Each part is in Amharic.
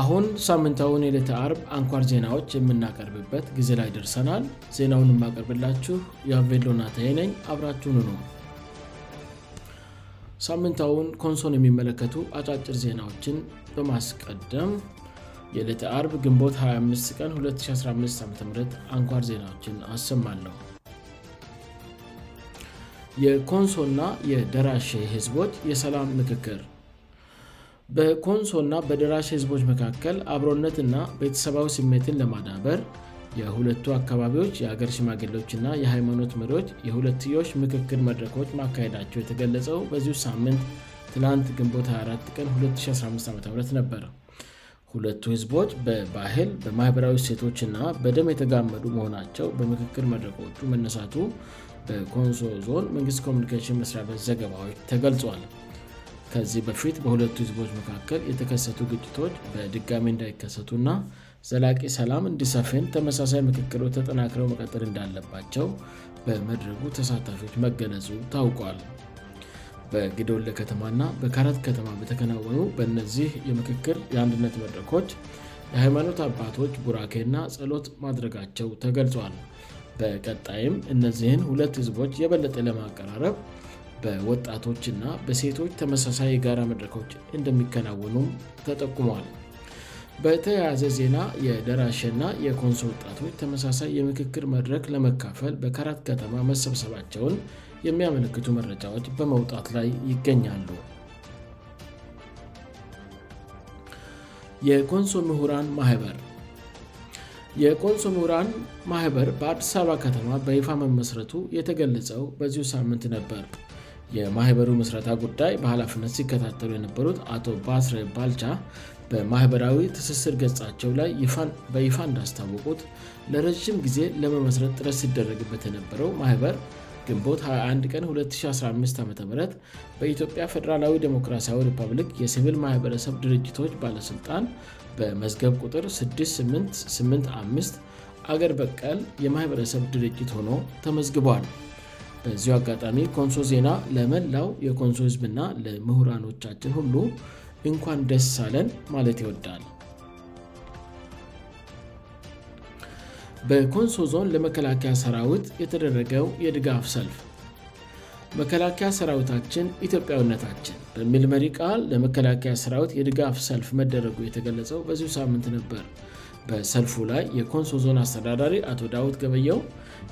አሁን ሳምንታውን የሌተ አርብ አንኳር ዜናዎች የምናቀርብበት ጊዜ ላይ ደርሰናል ዜናውን የማቀርብላችሁ የቬሎናታየነኝ አብራችኑ ነው ሳምንታውን ኮንሶን የሚመለከቱ አጫጭር ዜናዎችን በማስቀደም የሌተ አርብ ግንቦት 25 ቀን 2015 አም አንኳር ዜናዎችን አሰማን ነው የኮንሶ እና የደራሼ ህዝቦች የሰላም ምክክር በኮንሶ እና በደራሼ ሕዝቦች መካከል አብሮነትና ቤተሰባዊ ስሜትን ለማዳበር የሁለቱ አካባቢዎች የአገር ሽማግሎችና የሃይማኖት መሪዎች የሁለትዮሽ ምክክር መድረኮች ማካሄዳቸው የተገለጸው በዚሁ ሳምንት ትናንት ግንቦት24 ቀን2015ዓም ነበረ ሁለቱ ህዝቦች በባህል በማኅበራዊ ሴቶችእና በደም የተጋመዱ መሆናቸው በምክክር መድረኮቹ መነሳቱ በኮንሶ ዞን መንግስት ኮኒሽን መስሪያበት ዘገባዎች ተገልጿል ከዚህ በፊት በሁለቱ ህዝቦች መካከል የተከሰቱ ግጭቶች በድጋሚ እንዳይከሰቱእና ዘላቂ ሰላም እንዲሰፌን ተመሳሳይ ምክክሎ ተጠናክረው መቀጠል እንዳለባቸው በመድረጉ ተሳታፊዎች መገለጹ ታውቋል በግድለ ከተማና በካረት ከተማ በተከናወኑ በእነዚህ የምክክል የአንድነት መድረኮች የሃይማኖት አባቶች ቡራኬ ና ጸሎት ማድረጋቸው ተገልጿል በቀጣይም እነዚህን ሁለት ህዝቦች የበለጠ ለማቀራረብ በወጣቶችና በሴቶች ተመሳሳይ የጋራ መድረኮች እንደሚከናወኑም ተጠቁሟል በተያዘ ዜና የደራሸና የኮንሶ ወጣቶች ተመሳሳይ የምክክር መድረክ ለመካፈል በካራት ከተማ መሰብሰባቸውን የሚያመለክቱ መረጫዎች በመውጣት ላይ ይገኛሉ የኮንሶ ምሁራን ማህበር የቆንሶሙራን ማኅበር በአዲስ አበባ ከተማ በይፋ መመሥረቱ የተገለጸው በዚሁ ሳምንት ነበር የማኅበሩ ምሥረታ ጉዳይ በኃላፍነት ሲከታተሉ የነበሩት አቶ ባስሬ ባልቻ በማኅበራዊ ትስስር ገጻቸው ላይ በይፋ እንዳስታወቁት ለረዥም ጊዜ ለመመሥረት ጥረስ ሲደረግበት የነበረው ማኅበር ግንቦት 21 ቀን 2015 ዓም በኢትዮጵያ ፌዴራላዊ ዲሞክራሲያዊ ሪፐብሊክ የሲቪል ማኅበረሰብ ድርጅቶች ባለሥልጣን በመዝገብ ቁጥር 68 85 አገር በቃል የማኅበረሰብ ድርጅት ሆኖ ተመዝግቧል በዚሁ አጋጣሚ ኮንሶ ዜና ለመላው የኮንሶ ዝምና ለምሁራኖቻችን ሁሉ እንኳን ደስ ሳለን ማለት ይወዳል በኮንሶ ዞን ለመከላከያ ሰራዊት የተደረገው የድጋፍ ሰልፍ መከላከያ ሰራዊታችን ኢትዮጵያዊነታችን በሚልመሪ ቃል ለመከላከያ ሰራዊት የድጋፍ ሰልፍ መደረጉ የተገለጸው በዚሁ ሳምንት ነበር በሰልፉ ላይ የኮንሶ ዞን አስተዳዳሪ አቶ ዳውት ገበየው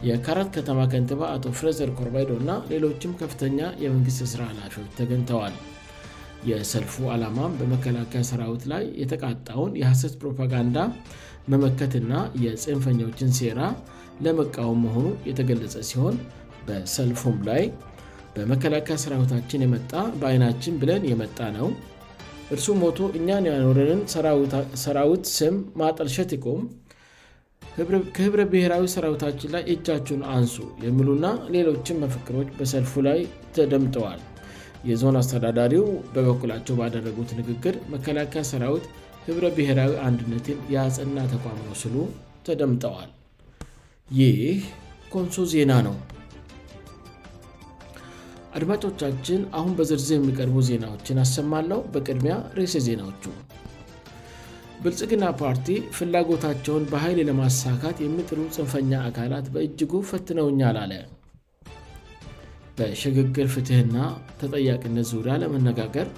የካራት ከተማ ከንትባ አቶ ፍሬዘር ኮርባይዶ እና ሌሎችም ከፍተኛ የመንግሥት ሥራ አላፊዎች ተገኝተዋል የሰልፉ ዓላማ በመከላከያ ሰራዊት ላይ የተቃጣውን የሐሰት ፕሮፓጋንዳ መመከትና የፅንፈኞዎችን ሴራ ለመቃወም መሆኑ የተገለጸ ሲሆን በሰልፉም ላይ በመከላከያ ሰራዊታችን የመጣ በአይናችን ብለን የመጣ ነው እርሱ ሞቶ እኛን ያኖረንን ሰራዊት ስም ማጠልሸት ይቁም ከህብረ ብሔራዊ ሰራዊታችን ላይ እጃችውን አንሱ የሚሉና ሌሎችም መፍክሮች በሰልፉ ላይ ተደምጠዋል የዞን አስተዳዳሪው በበኩላቸው ባደረጉት ንግግር መከላከያ ሰራዊት ህብረ ብሔራዊ አንድነትን የአፀና ተቋም መስሉ ተደምጠዋል ይህ ኮንሶ ዜና ነው አድማጮቻችን አሁን በዝርዝር የሚቀርቡ ዜናዎችን አሰማለው በቅድሚያ ሬሰ ዜናዎቹ ብልጽግና ፓርቲ ፍላጎታቸውን በኃይል ለማሳካት የምጥሩ ፅንፈኛ አካላት በእጅጉ ፈትነውኛል አለ በሽግግር ፍትህና ተጠያቂነት ዙሪያ ለመነጋገር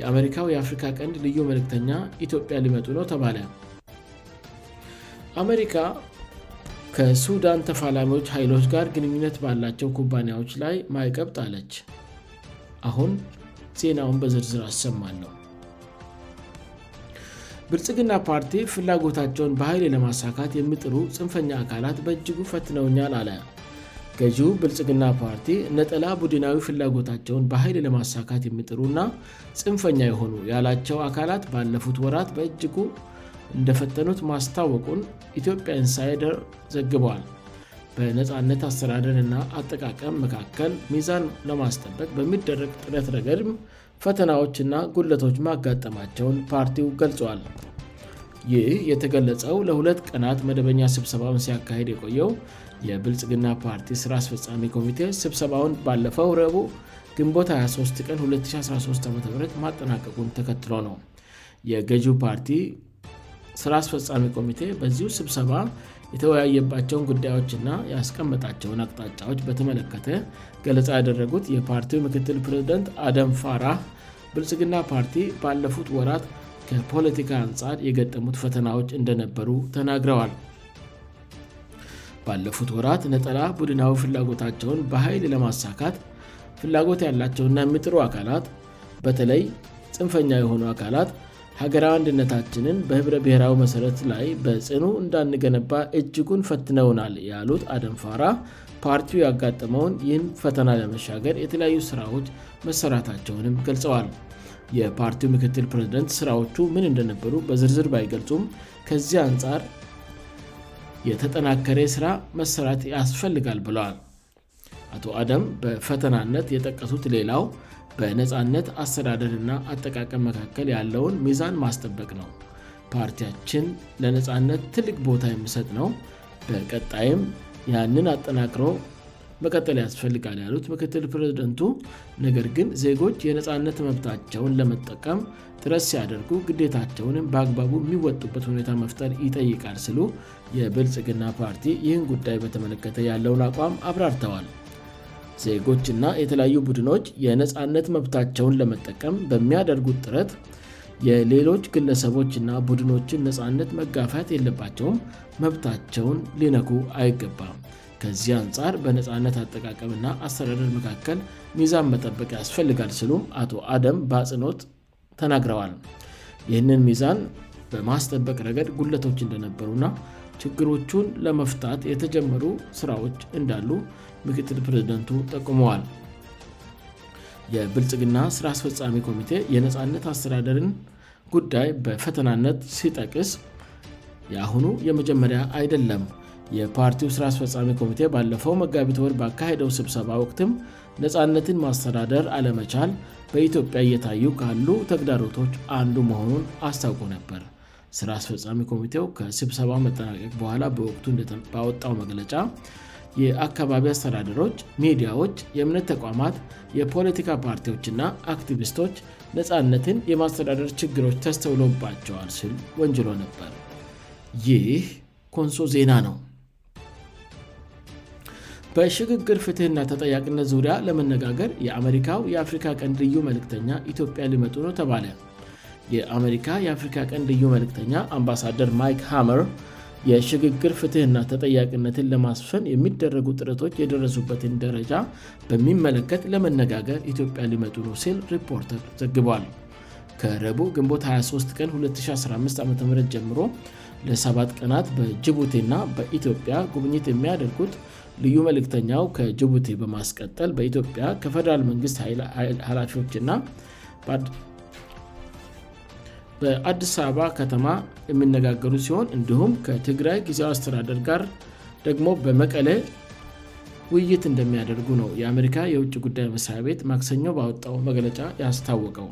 የአሜሪካው የአፍሪካ ቀንድ ልዩ መልክተኛ ኢትዮጵያ ሊመጡ ነው ተባለያ አሜሪካ ከሱዳን ተፋላሚዎች ኃይሎች ጋር ግንኙነት ባላቸው ኩባንያዎች ላይ ማይቀብጥ አለች አሁን ዜናውን በዝርዝር አሰማለው ብርጽግና ፓርቲ ፍላጎታቸውን በኃይሌ ለማሳካት የሚጥሩ ፅንፈኛ አካላት በእጅጉ ፈትነውኛል አለ ገዚሁ ብልጽግና ፓርቲ ነጠላ ቡድናዊ ፍላጎታቸውን በኃይል ለማሳካት የሚጥሩእና ፅንፈኛ የሆኑ ያላቸው አካላት ባለፉት ወራት በእጅጉ እንደፈተኑት ማስታወቁን ኢትዮጵያ ኢንሳይደር ዘግበዋል በነፃነት አሰዳደርና አጠቃቀም መካከል ሚዛን ለማስጠበቅ በሚደረግ ጥረት ረገድም ፈተናዎችና ጉለቶች ማጋጠማቸውን ፓርቲው ገልጿዋል ይህ የተገለጸው ለሁለት ቀናት መደበኛ ስብሰባውን ሲያካሄድ የቆየው የብልጽግና ፓርቲ ሥራ አስፈፃሚ ኮሚቴ ስብሰባውን ባለፈው ረቡ ግንቦት 23 ቀን 2013 ዓም ማጠናቀቁን ተከትሎ ነው የገዢው ፓርቲ ሥራ አስፈፃሚ ኮሚቴ በዚሁ ስብሰባ የተወያየባቸውን ጉዳዮችእና ያስቀመጣቸውን አቅጣጫዎች በተመለከተ ገለፃ ያደረጉት የፓርቲው ምክትል ፕሬዝደንት አደም ፋራ ብልጽግና ፓርቲ ባለፉት ወራት ከፖለቲካ አንጻር የገጠሙት ፈተናዎች እንደነበሩ ተናግረዋል ባለፉት ወራት ነጠላ ቡድናዊ ፍላጎታቸውን በኃይል ለማሳካት ፍላጎት ያላቸውና የሚጥሩ አካላት በተለይ ፅንፈኛ የሆኑ አካላት ሀገራዊ አንድነታችንን በህብረብሔራዊ መሠረት ላይ በጽኑ እንዳንገነባ እጅጉን ፈትነውናል ያሉት አደንፋራ ፓርቲው ያጋጥመውን ይህን ፈተና ለመሻገር የተለያዩ ስራዎች መሰራታቸውንም ገልጸዋል የፓርቲው ምክትል ፕሬዝደንት ስራዎቹ ምን እንደነበሩ በዝርዝር ባይገልጹም ከዚህ አንጻር የተጠናከረ ስራ መሰራት ያስፈልጋል ብለዋል አቶ አደም በፈተናነት የጠቀሱት ሌላው በነፃነት አስተዳደርና አጠቃቀም መካከል ያለውን ሚዛን ማስጠበቅ ነው ፓርቲያችን ለነፃነት ትልቅ ቦታ የሚሰጥ ነው በቀጣይም ያንን አጠናክሮ መቀጠል ያስፈልጋል ያሉት ምክትል ፕሬዝደንቱ ነገር ግን ዜጎች የነፃነት መብታቸውን ለመጠቀም ጥረት ሲያደርጉ ግዴታቸውንም በአግባቡ የሚወጡበት ሁኔታ መፍጠር ይጠይቃል ስሉ የብልጽግና ፓርቲ ይህን ጉዳይ በተመለከተ ያለውን አቋም አብራርተዋል ዜጎችና የተለያዩ ቡድኖች የነፃነት መብታቸውን ለመጠቀም በሚያደርጉት ጥረት የሌሎች ግለሰቦችና ቡድኖችን ነፃነት መጋፊት የለባቸውም መብታቸውን ሊነኩ አይገባም ከዚህ አንጻር በነፃነት አጠቃቀምና አስተዳደር መካከል ሚዛን መጠበቅ ያስፈልጋል ሲሉም አቶ አደም በጽኖት ተናግረዋል ይህንን ሚዛን በማስጠበቅ ረገድ ጉለቶች እንደነበሩና ችግሮቹን ለመፍታት የተጀመሩ ስራዎች እንዳሉ ምክትል ፕሬዝደንቱ ጠቁመዋል የብልጽግና ሥራ አስፈፃሚ ኮሚቴ የነፃነት አስተዳደርን ጉዳይ በፈተናነት ሲጠቅስ ያአሁኑ የመጀመሪያ አይደለም የፓርቲው ሥራ አስፈፃሚ ኮሚቴ ባለፈው መጋቢት ወር ባካሄደው ስብሰባ ወቅትም ነፃነትን ማስተዳደር አለመቻል በኢትዮጵያ እየታዩ ካሉ ተግዳሮቶች አንዱ መሆኑን አስታውቁ ነበር ስራ አስፈፃሚ ኮሚቴው ከስብሰባ መጠናቀቅ በኋላ በወቅቱ ባወጣው መግለጫ የአካባቢ አስተዳደሮች ሚዲያዎች የእምነት ተቋማት የፖለቲካ ፓርቲዎችና አክቲቪስቶች ነፃነትን የማስተዳደር ችግሮች ተስተውሎባቸዋል ስል ወንጅሎ ነበር ይህ ኮንሶ ዜና ነው በሽግግር ፍትሕና ተጠያቅነት ዙሪያ ለመነጋገር የአሜሪካው የአፍሪካ ቀንድ ልዩ መልክተኛ ኢትዮጵያ ሊመጡ ነው ተባለ የአሜሪካ የአፍሪካ ቀንድ ልዩ መልክተኛ አምባሳደር ማይክ ሃመር የሽግግር ፍትሕና ተጠያቅነትን ለማስፈን የሚደረጉ ጥረቶች የደረሱበትን ደረጃ በሚመለከት ለመነጋገር ኢትዮጵያ ሊመጡ ነው ሲል ሪፖርተር ዘግቧል ከረቡ ግንቦት 23 ቀን 2015 ዓም ጀምሮ ለ7ት ቀናት በጅቡቲእና በኢትዮጵያ ጉብኝት የሚያደርጉት ልዩ መልእክተኛው ከጅቡቲ በማስቀጠል በኢትዮጵያ ከፈደራል መንግስት ኃላፊዎች ና በአዲስ አበባ ከተማ የሚነጋገሩ ሲሆን እንዲሁም ከትግራይ ጊዜዋ አስተዳደር ጋር ደግሞ በመቀለይ ውይይት እንደሚያደርጉ ነው የአሜሪካ የውጭ ጉዳይ መስሪያ ቤት ማክሰኞ ባወጣው መግለጫ ያስታወቀው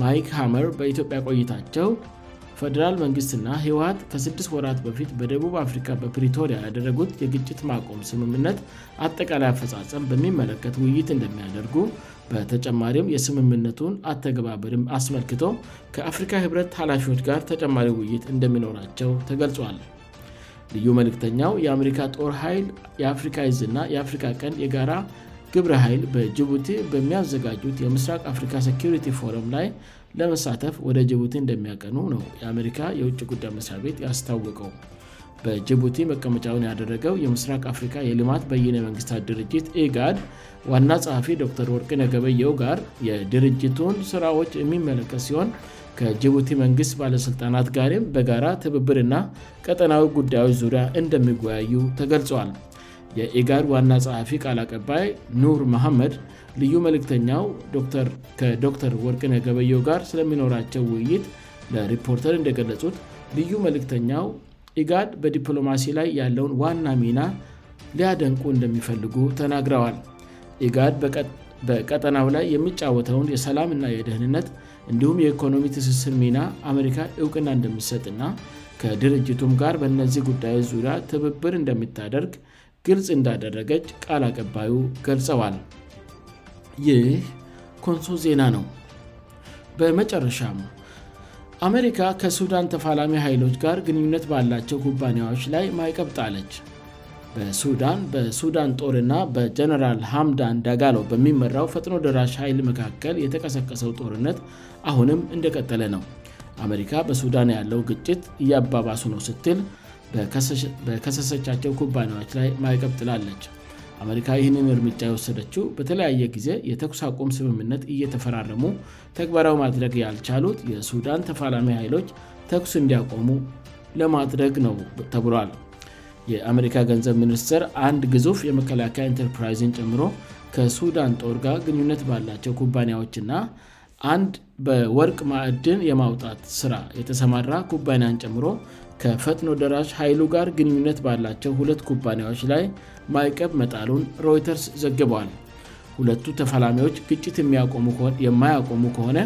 ማይክ ሃመር በኢትዮጵያ ቆይታቸው ፌዴራል መንግሥትና ህይወሀት ከ6ድስት ወራት በፊት በደቡብ አፍሪካ በፕሪቶሪያ ያደረጉት የግጭት ማቆም ስምምነት አጠቃላይ አፈጻጸም በሚመለከት ውይይት እንደሚያደርጉ በተጨማሪም የስምምነቱን አተገባበርም አስመልክቶ ከአፍሪካ ኅብረት ኃላፊዎች ጋር ተጨማሪ ውይይት እንደሚኖራቸው ተገልጿል ልዩ መልእክተኛው የአሜሪካ ጦር ኃይል የአፍሪካ ይዝ እና የአፍሪካ ቀንድ የጋራ ግብር ኃይል በጅቡቲ በሚያዘጋጁት የምስራቅ አፍሪካ ሴኪሪቲ ፎረም ላይ ለመሳተፍ ወደ ጅቡቲ እንደሚያቀኑ ነው የአሜሪካ የውጭ ጉዳይ መሥሪያ ቤት ያስታወቀው በጅቡቲ መቀመጫውን ያደረገው የምስራቅ አፍሪካ የልማት በይነ የመንግሥታት ድርጅት ኢጋድ ዋና ጸሐፊ ዶር ወርቅን የገበየው ጋር የድርጅቱን ሥራዎች የሚመለከት ሲሆን ከጅቡቲ መንግሥት ባለሥልጣናት ጋሬም በጋራ ትብብርና ቀጠናዊ ጉዳዮች ዙሪያ እንደሚወያዩ ተገልጿል የኢጋድ ዋና ጸሐፊ ቃል አቀባይ ኑር መሐመድ ልዩ መልእክተኛው ከዶክተር ወርቅን የገበዬው ጋር ስለሚኖራቸው ውይይት ለሪፖርተር እንደገለጹት ልዩ መልእክተኛው ኢጋድ በዲፕሎማሲ ላይ ያለውን ዋና ሚና ሊያደንቁ እንደሚፈልጉ ተናግረዋል ጋ በቀጠናው ላይ የሚጫወተውን የሰላምና የደህንነት እንዲሁም የኢኮኖሚ ትስስር ሚና አሜሪካ እውቅና እንደሚሰጥና ከድርጅቱም ጋር በእነዚህ ጉዳዩ ዙሪያ ትብብር እንደሚታደርግ ግልጽ እንዳደረገች ቃል አቀባዩ ገልጸዋል ይህ ኮንሶ ዜና ነው በመጨረሻም አሜሪካ ከሱዳን ተፋላሚ ኃይሎች ጋር ግንኙነት ባላቸው ኩባንያዎች ላይ ማይቀብጣለች በሱዳን በሱዳን ጦርና በጀነራል ሃምዳን ዳጋሎ በሚመራው ፈጥኖ ድራሽ ኃይል መካከል የተቀሰቀሰው ጦርነት አሁንም እንደቀጠለ ነው አሜሪካ በሱዳን ያለው ግጭት እያባባሱ ነው ስትል በከሰሰቻቸው ኩባንያዎች ላይ ማይቀብጥላለች አሜሪካ ይህንን እርምጃ ይወሰደችው በተለያየ ጊዜ የተኩስ አቁም ስምምነት እየተፈራረሙ ተግባራዊ ማድረግ ያልቻሉት የሱዳን ተፋላሚ ኃይሎች ተኩስ እንዲያቆሙ ለማድረግ ነው ተብሏል የአሜሪካ ገንዘብ ሚኒስትር አንድ ግዙፍ የመከላከያ ኤንተርፕራይዝን ጨምሮ ከሱዳን ጦር ጋር ግንኙነት ባላቸው ኩባንያዎች ና አንድ በወርቅ ማዕድን የማውጣት ሥራ የተሰማራ ኩባንያን ጨምሮ ከፈጥኖ ደራዥ ኃይሉ ጋር ግንኙነት ባላቸው ሁለት ኩባንያዎች ላይ ማይቀብ መጣሉን ሮይተርስ ዘግበዋል ሁለቱ ተፋላሚዎች ግጭት የማያቆሙ ከሆነ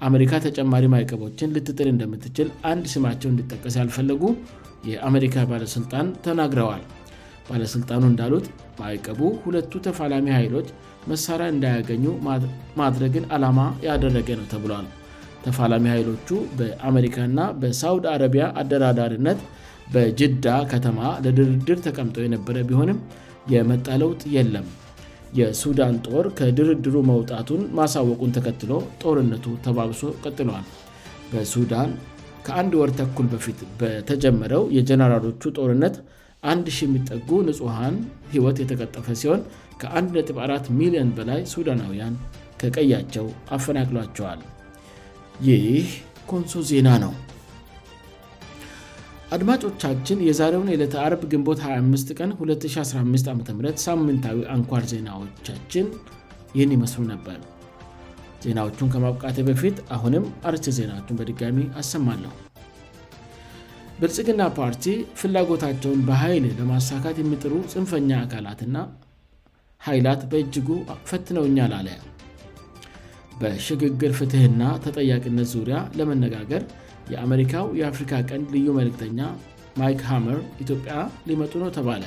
አሜሪካ ተጨማሪ ማይቀቦችን ልትጥር እንደምትችል አንድ ስማቸው እንድጠቀስ ያልፈለጉ የአሜሪካ ባለሥልጣን ተናግረዋል ባለሥልጣኑ እንዳሉት ማይቀቡ ሁለቱ ተፋላሚ ኃይሎች መሣሪያ እንዳያገኙ ማድረግን ዓላማ ያደረገ ነው ተብሏል ተፋላሚ ኃይሎቹ በአሜሪካና በሳድ አረቢያ አደራዳርነት በጅዳ ከተማ ለድርድር ተቀምጦ የነበረ ቢሆንም የመጣለውጥ የለም የሱዳን ጦር ከድርድሩ መውጣቱን ማሳወቁን ተከትሎ ጦርነቱ ተባብሶ ቀጥሏል በሱዳን ከአንድ ወር ተኩል በፊት በተጀመረው የጀነራሎቹ ጦርነት 1 00 የሚጠጉ ንጹሐን ህይወት የተቀጠፈ ሲሆን ከ14 ሚሊዮን በላይ ሱዳናውያን ከቀያቸው አፈናቅሏቸዋል ይይህ ኮንሶ ዜና ነው አድማጮቻችን የዛሬውን የዕለተ አርብ ግንቦት 25 ቀን 215 ዓም ሳምንታዊ አንኳር ዜናዎቻችን ይህን ይመስሉ ነበር ዜናዎቹን ከማብቃቴ በፊት አሁንም አርስ ዜናዎችን በድጋሚ አሰማለሁ ብልጽግና ፓርቲ ፍላጎታቸውን በኃይል ለማሳካት የሚጥሩ ፅንፈኛ አካላትእና ኃይላት በእጅጉ ፈትነውኛል አለ በሽግግር ፍትህና ተጠያቂነት ዙሪያ ለመነጋገር የአሜሪካው የአፍሪካ ቀንድ ልዩ መልክተኛ ማይክ ሃመር ኢትዮጵያ ሊመጡ ነ ተባለ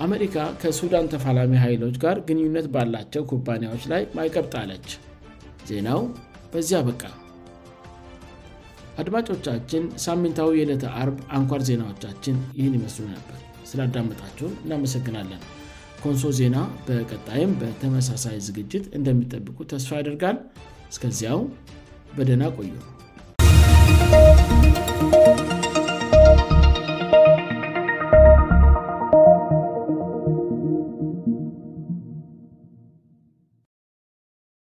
አሜሪካ ከሱዳን ተፋላሚ ኃይሎች ጋር ግንኙነት ባላቸው ኩባንያዎች ላይ ማይቀብጣለች ዜናው በዚህ አበቃ አድማጮቻችን ሳሚንታዊ የዕለተ አርብ አንኳር ዜናዎቻችን ይህን ይመስሉ ነበር ስላዳምጣችሁን እናመሰግናለን ኮንሶ ዜና በቀጣይም በተመሳሳይ ዝግጅት እንደሚጠብቁ ተስፋ ያደርጋል እስከዚያው በደና ቆዩ